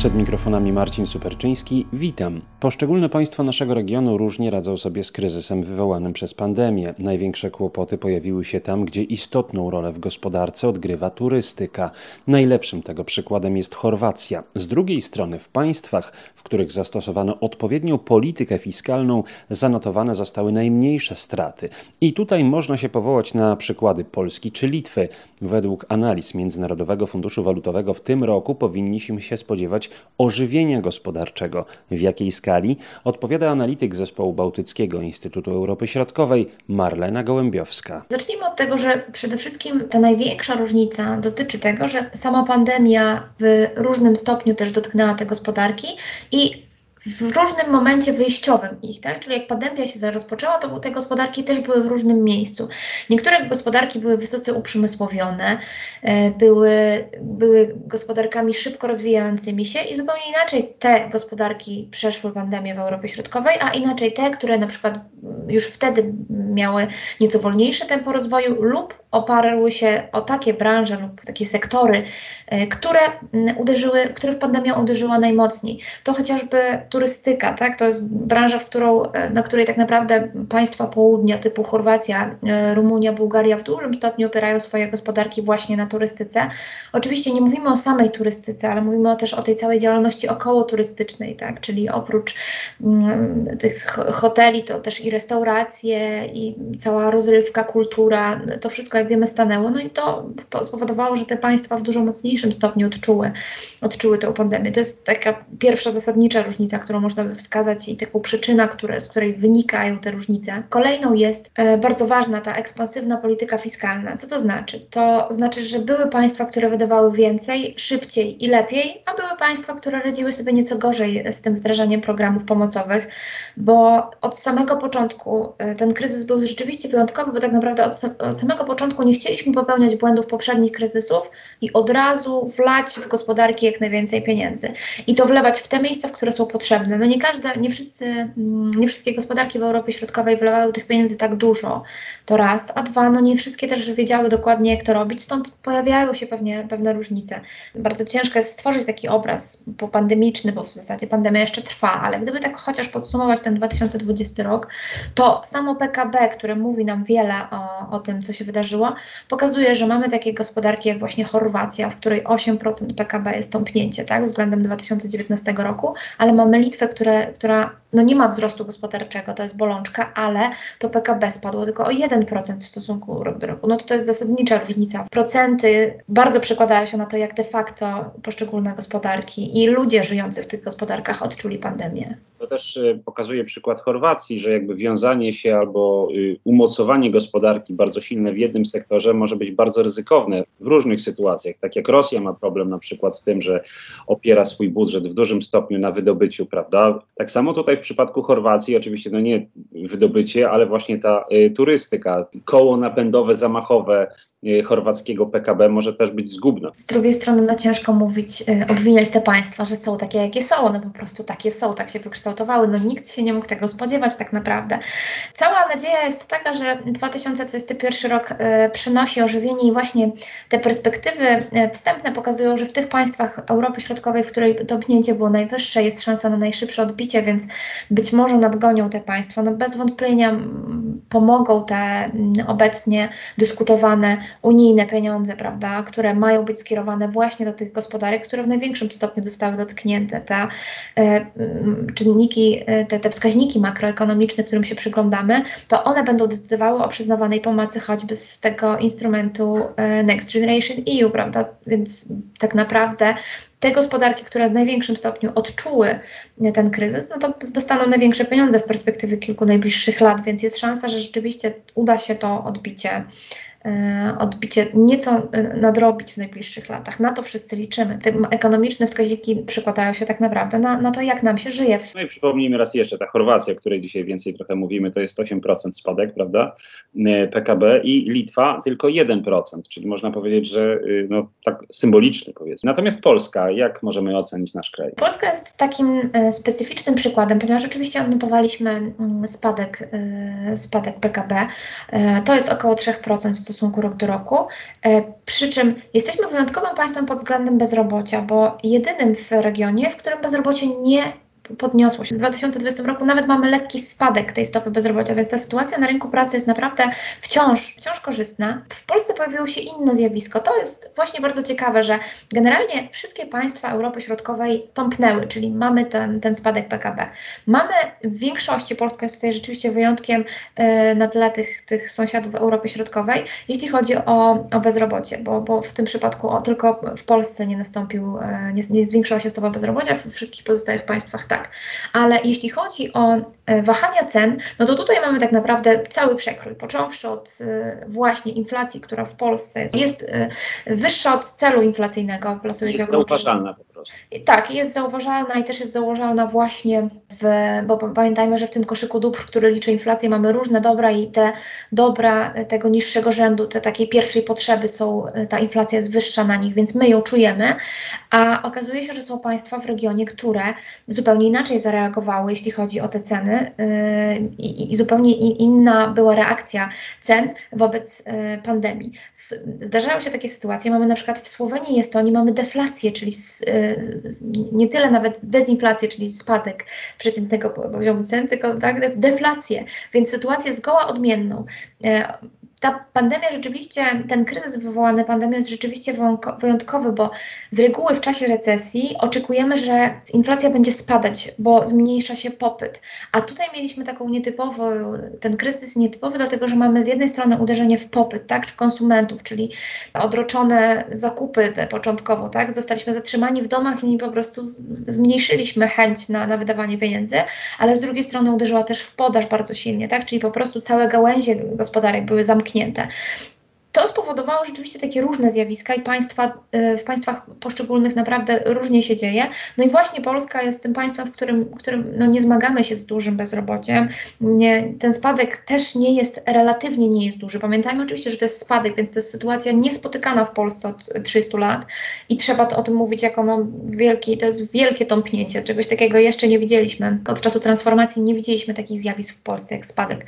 Przed mikrofonami Marcin Superczyński. Witam. Poszczególne państwa naszego regionu różnie radzą sobie z kryzysem wywołanym przez pandemię. Największe kłopoty pojawiły się tam, gdzie istotną rolę w gospodarce odgrywa turystyka. Najlepszym tego przykładem jest Chorwacja. Z drugiej strony, w państwach, w których zastosowano odpowiednią politykę fiskalną, zanotowane zostały najmniejsze straty. I tutaj można się powołać na przykłady Polski czy Litwy. Według analiz Międzynarodowego Funduszu Walutowego w tym roku powinniśmy się spodziewać ożywienia gospodarczego. W jakiej skali? Odpowiada analityk zespołu Bałtyckiego Instytutu Europy Środkowej Marlena Gołębiowska. Zacznijmy od tego, że przede wszystkim ta największa różnica dotyczy tego, że sama pandemia w różnym stopniu też dotknęła te gospodarki i w różnym momencie wyjściowym ich, tak? Czyli jak pandemia się rozpoczęła, to te gospodarki też były w różnym miejscu. Niektóre gospodarki były wysoce uprzemysłowione, e, były, były gospodarkami szybko rozwijającymi się i zupełnie inaczej te gospodarki przeszły pandemię w Europie Środkowej, a inaczej te, które na przykład już wtedy miały nieco wolniejsze tempo rozwoju lub oparły się o takie branże lub takie sektory, e, które uderzyły, które pandemia uderzyła najmocniej. To chociażby turystyka, tak? To jest branża, w którą, e, na której tak naprawdę państwa południa typu Chorwacja, e, Rumunia, Bułgaria w dużym stopniu opierają swoje gospodarki właśnie na turystyce. Oczywiście nie mówimy o samej turystyce, ale mówimy też o tej całej działalności około turystycznej, tak? Czyli oprócz mm, tych hoteli to też i restauracje i cała rozrywka, kultura, to wszystko jak wiemy stanęło, no i to spowodowało, że te państwa w dużo mocniejszym stopniu odczuły, odczuły tę pandemię. To jest taka pierwsza zasadnicza różnica, którą można by wskazać i taką przyczyna, które, z której wynikają te różnice. Kolejną jest e, bardzo ważna ta ekspansywna polityka fiskalna. Co to znaczy? To znaczy, że były państwa, które wydawały więcej, szybciej i lepiej, a były państwa, które radziły sobie nieco gorzej z tym wdrażaniem programów pomocowych, bo od samego początku e, ten kryzys był rzeczywiście wyjątkowy, bo tak naprawdę od, od samego początku nie chcieliśmy popełniać błędów poprzednich kryzysów i od razu wlać w gospodarki jak najwięcej pieniędzy. I to wlewać w te miejsca, w które są potrzebne potrzebne. No nie każde, nie wszyscy, mm, nie wszystkie gospodarki w Europie Środkowej wlewały tych pieniędzy tak dużo. To raz, a dwa, no nie wszystkie też wiedziały dokładnie, jak to robić, stąd pojawiają się pewnie pewne różnice. Bardzo ciężko jest stworzyć taki obraz popandemiczny, bo w zasadzie pandemia jeszcze trwa, ale gdyby tak chociaż podsumować ten 2020 rok, to samo PKB, które mówi nam wiele o, o tym, co się wydarzyło, pokazuje, że mamy takie gospodarki jak właśnie Chorwacja, w której 8% PKB jest tąpnięcie, tak, względem 2019 roku, ale mamy Litwę, które, która no nie ma wzrostu gospodarczego, to jest bolączka, ale to PKB spadło tylko o 1% w stosunku rok do roku. No to to jest zasadnicza różnica. Procenty bardzo przekładają się na to, jak de facto poszczególne gospodarki i ludzie żyjący w tych gospodarkach odczuli pandemię. To też y, pokazuje przykład Chorwacji, że jakby wiązanie się albo y, umocowanie gospodarki bardzo silne w jednym sektorze może być bardzo ryzykowne w różnych sytuacjach. Tak jak Rosja ma problem na przykład z tym, że opiera swój budżet w dużym stopniu na wydobyciu, prawda? Tak samo tutaj w przypadku Chorwacji, oczywiście no nie wydobycie, ale właśnie ta y, turystyka, koło napędowe, zamachowe chorwackiego PKB może też być zgubne. Z drugiej strony no ciężko mówić, y, obwiniać te państwa, że są takie, jakie są, one po prostu takie są, tak się wykształtowały, no nikt się nie mógł tego spodziewać tak naprawdę. Cała nadzieja jest taka, że 2021 rok y, przynosi ożywienie i właśnie te perspektywy y, wstępne pokazują, że w tych państwach Europy Środkowej, w której to pchnięcie było najwyższe, jest szansa na najszybsze odbicie, więc być może nadgonią te państwa. No bez wątpienia pomogą te obecnie dyskutowane unijne pieniądze, prawda, które mają być skierowane właśnie do tych gospodarek, które w największym stopniu zostały dotknięte. Te e, czynniki, e, te, te wskaźniki makroekonomiczne, którym się przyglądamy, to one będą decydowały o przyznawanej pomocy choćby z tego instrumentu e, Next Generation EU, prawda? Więc tak naprawdę te gospodarki, które w największym stopniu odczuły ten kryzys, no to dostaną największe pieniądze w perspektywie kilku najbliższych lat, więc jest szansa, że rzeczywiście uda się to odbicie odbicie nieco e, nadrobić w najbliższych latach. Na to wszyscy liczymy. Te ekonomiczne wskaźniki przykładają się tak naprawdę na, na to, jak nam się żyje. No i przypomnijmy raz jeszcze, ta Chorwacja, o której dzisiaj więcej trochę mówimy, to jest 8% spadek, prawda, e, PKB i Litwa tylko 1%, czyli można powiedzieć, że no, tak symboliczny powiedzmy. Natomiast Polska, jak możemy ocenić nasz kraj? Polska jest takim specyficznym przykładem, ponieważ oczywiście odnotowaliśmy mm, spadek, spadek PKB. To jest około 3% w stosunku rok do roku. Przy czym jesteśmy wyjątkowym państwem pod względem bezrobocia, bo jedynym w regionie, w którym bezrobocie nie podniosło się. W 2020 roku nawet mamy lekki spadek tej stopy bezrobocia, więc ta sytuacja na rynku pracy jest naprawdę wciąż, wciąż korzystna. W Polsce pojawiło się inne zjawisko. To jest właśnie bardzo ciekawe, że generalnie wszystkie państwa Europy Środkowej tąpnęły, czyli mamy ten, ten spadek PKB. Mamy w większości, Polska jest tutaj rzeczywiście wyjątkiem yy, na tle tych, tych sąsiadów Europy Środkowej, jeśli chodzi o, o bezrobocie, bo, bo w tym przypadku o, tylko w Polsce nie nastąpił, yy, nie, nie zwiększyła się stopa bezrobocia, w wszystkich pozostałych państwach tak. Ale jeśli chodzi o e, wahania cen, no to tutaj mamy tak naprawdę cały przekrój, począwszy od e, właśnie inflacji, która w Polsce jest e, wyższa od celu inflacyjnego. Plasuje jest się zauważalna po prostu. Tak, jest zauważalna i też jest zauważalna właśnie w, bo pamiętajmy, że w tym koszyku dóbr, który liczy inflację, mamy różne dobra i te dobra tego niższego rzędu, te takiej pierwszej potrzeby są, ta inflacja jest wyższa na nich, więc my ją czujemy, a okazuje się, że są państwa w regionie, które zupełnie inaczej zareagowały, jeśli chodzi o te ceny yy, i, i zupełnie inna była reakcja cen wobec yy, pandemii. Zdarzają się takie sytuacje, mamy na przykład w Słowenii i Estonii mamy deflację, czyli yy, nie tyle nawet dezinflację, czyli spadek przeciętnego poziomu cen, tylko tak, deflację, więc sytuację zgoła odmienną ta pandemia rzeczywiście, ten kryzys wywołany pandemią jest rzeczywiście wyjątkowy, bo z reguły w czasie recesji oczekujemy, że inflacja będzie spadać, bo zmniejsza się popyt. A tutaj mieliśmy taką nietypową, ten kryzys nietypowy, dlatego że mamy z jednej strony uderzenie w popyt, tak, w konsumentów, czyli odroczone zakupy początkowo, tak, zostaliśmy zatrzymani w domach i po prostu zmniejszyliśmy chęć na, na wydawanie pieniędzy, ale z drugiej strony uderzyła też w podaż bardzo silnie, tak, czyli po prostu całe gałęzie gospodarek były zamknięte zamknięte. To spowodowało rzeczywiście takie różne zjawiska i państwa, y, w państwach poszczególnych naprawdę różnie się dzieje. No i właśnie Polska jest tym państwem, w którym, w którym no nie zmagamy się z dużym bezrobociem. Nie, ten spadek też nie jest, relatywnie nie jest duży. Pamiętajmy oczywiście, że to jest spadek, więc to jest sytuacja niespotykana w Polsce od 300 lat i trzeba o tym mówić jako no wielki, to jest wielkie tąpnięcie. Czegoś takiego jeszcze nie widzieliśmy. Od czasu transformacji nie widzieliśmy takich zjawisk w Polsce jak spadek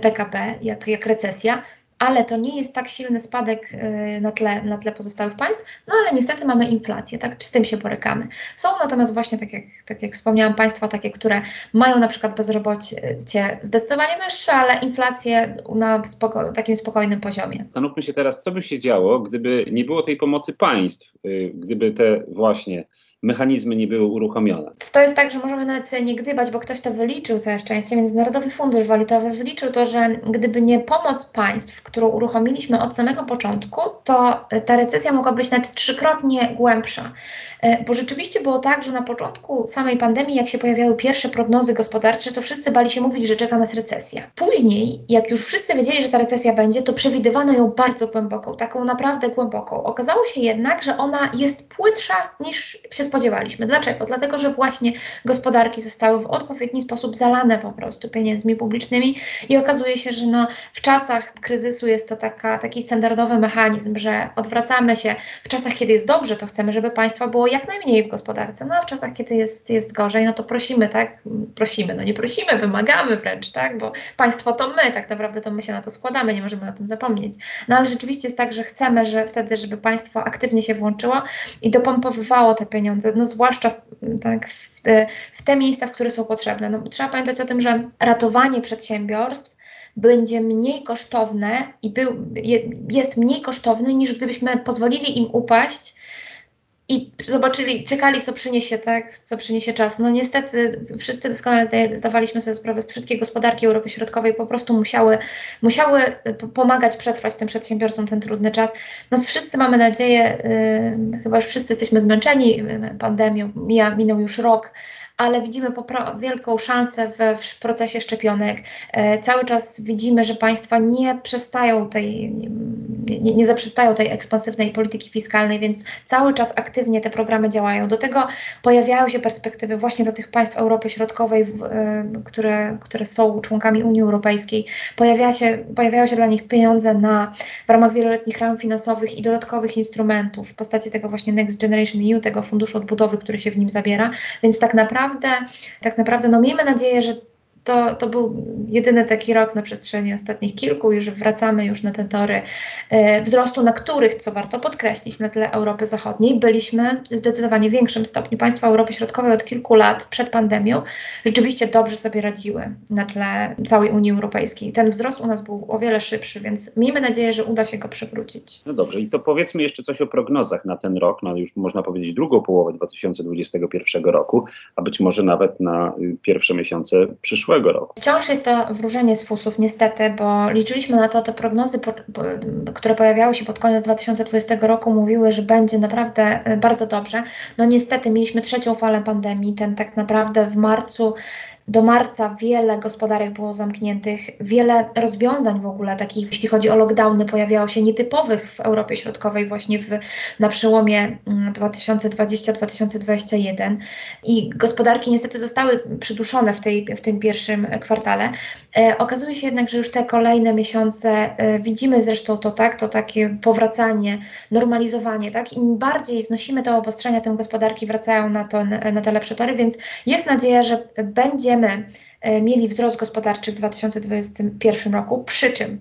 PKB, jak, jak recesja ale to nie jest tak silny spadek y, na tle, na tle pozostałych państw, no ale niestety mamy inflację, tak, z tym się borykamy. Są natomiast właśnie, tak jak, tak jak wspomniałam, państwa takie, które mają na przykład bezrobocie zdecydowanie wyższe, ale inflację na spoko takim spokojnym poziomie. Zastanówmy się teraz, co by się działo, gdyby nie było tej pomocy państw, y, gdyby te właśnie mechanizmy nie były uruchomione. To jest tak, że możemy nawet sobie nie gdybać, bo ktoś to wyliczył całe szczęście. Międzynarodowy Fundusz Walutowy wyliczył to, że gdyby nie pomoc państw, którą uruchomiliśmy od samego początku, to ta recesja mogła być nawet trzykrotnie głębsza. E, bo rzeczywiście było tak, że na początku samej pandemii, jak się pojawiały pierwsze prognozy gospodarcze, to wszyscy bali się mówić, że czeka nas recesja. Później, jak już wszyscy wiedzieli, że ta recesja będzie, to przewidywano ją bardzo głęboką, taką naprawdę głęboką. Okazało się jednak, że ona jest płytsza niż się spodziewaliśmy spodziewaliśmy. Dlaczego? Dlatego, że właśnie gospodarki zostały w odpowiedni sposób zalane po prostu pieniędzmi publicznymi i okazuje się, że no, w czasach kryzysu jest to taka, taki standardowy mechanizm, że odwracamy się w czasach, kiedy jest dobrze, to chcemy, żeby państwa było jak najmniej w gospodarce, no a w czasach, kiedy jest, jest gorzej, no to prosimy, tak? Prosimy, no nie prosimy, wymagamy wręcz, tak? Bo państwo to my, tak naprawdę to my się na to składamy, nie możemy o tym zapomnieć. No ale rzeczywiście jest tak, że chcemy, że wtedy, żeby państwo aktywnie się włączyło i dopompowywało te pieniądze no zwłaszcza tak, w, te, w te miejsca, w które są potrzebne. No, trzeba pamiętać o tym, że ratowanie przedsiębiorstw będzie mniej kosztowne i był, jest mniej kosztowny niż gdybyśmy pozwolili im upaść i zobaczyli, czekali, co przyniesie, tak, co przyniesie czas. No niestety wszyscy doskonale zdawaliśmy sobie sprawę, że wszystkie gospodarki Europy Środkowej po prostu musiały, musiały pomagać przetrwać tym przedsiębiorcom ten trudny czas. No wszyscy mamy nadzieję, yy, chyba już wszyscy jesteśmy zmęczeni pandemią, mija, minął już rok, ale widzimy wielką szansę w, w procesie szczepionek. E, cały czas widzimy, że państwa nie przestają tej, nie, nie zaprzestają tej ekspansywnej polityki fiskalnej, więc cały czas aktywnie te programy działają. Do tego pojawiają się perspektywy właśnie do tych państw Europy Środkowej, e, które, które są członkami Unii Europejskiej. Pojawia się, pojawiają się dla nich pieniądze na, w ramach wieloletnich ram finansowych i dodatkowych instrumentów w postaci tego właśnie Next Generation EU, tego funduszu odbudowy, który się w nim zabiera. Więc tak naprawdę, tak naprawdę no miejmy nadzieję, że to, to był jedyny taki rok na przestrzeni ostatnich kilku, już wracamy już na te tory e, wzrostu, na których, co warto podkreślić, na tle Europy Zachodniej byliśmy w zdecydowanie większym stopniu. Państwa Europy Środkowej od kilku lat przed pandemią rzeczywiście dobrze sobie radziły na tle całej Unii Europejskiej. Ten wzrost u nas był o wiele szybszy, więc miejmy nadzieję, że uda się go przywrócić. No dobrze, i to powiedzmy jeszcze coś o prognozach na ten rok, no już można powiedzieć drugą połowę 2021 roku, a być może nawet na y, pierwsze miesiące przyszłego roku. Wciąż jest to wróżenie z fusów, niestety, bo liczyliśmy na to, te prognozy, które pojawiały się pod koniec 2020 roku, mówiły, że będzie naprawdę y, bardzo dobrze. No niestety mieliśmy trzecią falę pandemii, ten tak naprawdę w marcu do marca wiele gospodarek było zamkniętych, wiele rozwiązań w ogóle takich, jeśli chodzi o lockdowny, pojawiało się nietypowych w Europie Środkowej właśnie w, na przełomie 2020-2021 mm, i gospodarki niestety zostały przyduszone w, tej, w tym pierwszym kwartale. E, okazuje się jednak, że już te kolejne miesiące e, widzimy zresztą to tak, to takie powracanie, normalizowanie, tak? Im bardziej znosimy te obostrzenia, tym gospodarki wracają na, to, na te lepsze tory, więc jest nadzieja, że będzie będziemy e, mieli wzrost gospodarczy w 2021 roku, przy czym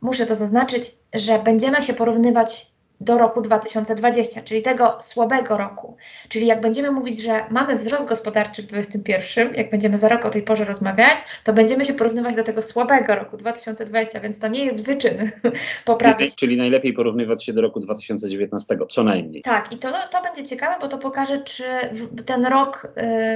muszę to zaznaczyć, że będziemy się porównywać do roku 2020, czyli tego słabego roku. Czyli jak będziemy mówić, że mamy wzrost gospodarczy w 2021, jak będziemy za rok o tej porze rozmawiać, to będziemy się porównywać do tego słabego roku 2020, więc to nie jest wyczyn poprawić. Czyli najlepiej porównywać się do roku 2019, co najmniej. Tak, i to, to będzie ciekawe, bo to pokaże, czy ten rok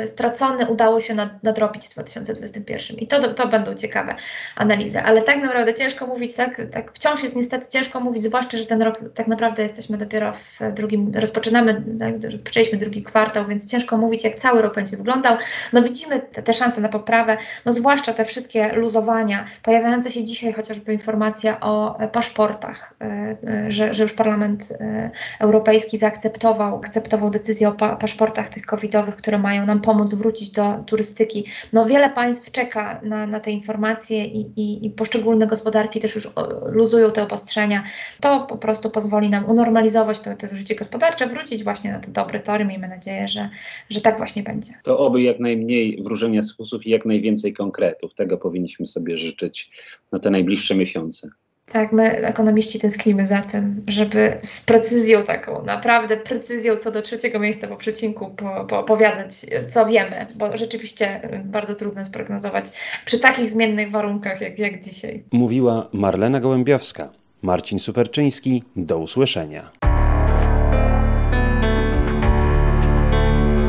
y, stracony udało się nad, nadrobić w 2021. I to, to będą ciekawe analizy. Ale tak naprawdę ciężko mówić, tak, tak wciąż jest niestety ciężko mówić, zwłaszcza, że ten rok tak naprawdę naprawdę jesteśmy dopiero w drugim, rozpoczynamy, rozpoczęliśmy drugi kwartał, więc ciężko mówić, jak cały rok będzie wyglądał. No widzimy te, te szanse na poprawę, no zwłaszcza te wszystkie luzowania, pojawiające się dzisiaj chociażby informacja o paszportach, e, e, że, że już Parlament e, Europejski zaakceptował akceptował decyzję o pa paszportach tych covidowych, które mają nam pomóc wrócić do turystyki. No wiele państw czeka na, na te informacje i, i, i poszczególne gospodarki też już luzują te obostrzenia. To po prostu pozwoli nam unormalizować to, to życie gospodarcze, wrócić właśnie na te dobre tory. Miejmy nadzieję, że, że tak właśnie będzie. To oby jak najmniej wróżenia z fusów i jak najwięcej konkretów. Tego powinniśmy sobie życzyć na te najbliższe miesiące. Tak, my ekonomiści tęsknimy za tym, żeby z precyzją taką, naprawdę precyzją co do trzeciego miejsca po przecinku po, po opowiadać, co wiemy, bo rzeczywiście bardzo trudno sprognozować przy takich zmiennych warunkach jak, jak dzisiaj. Mówiła Marlena Gołębiowska. Marcin Superczyński, do usłyszenia.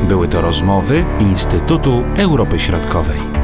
Były to rozmowy Instytutu Europy Środkowej.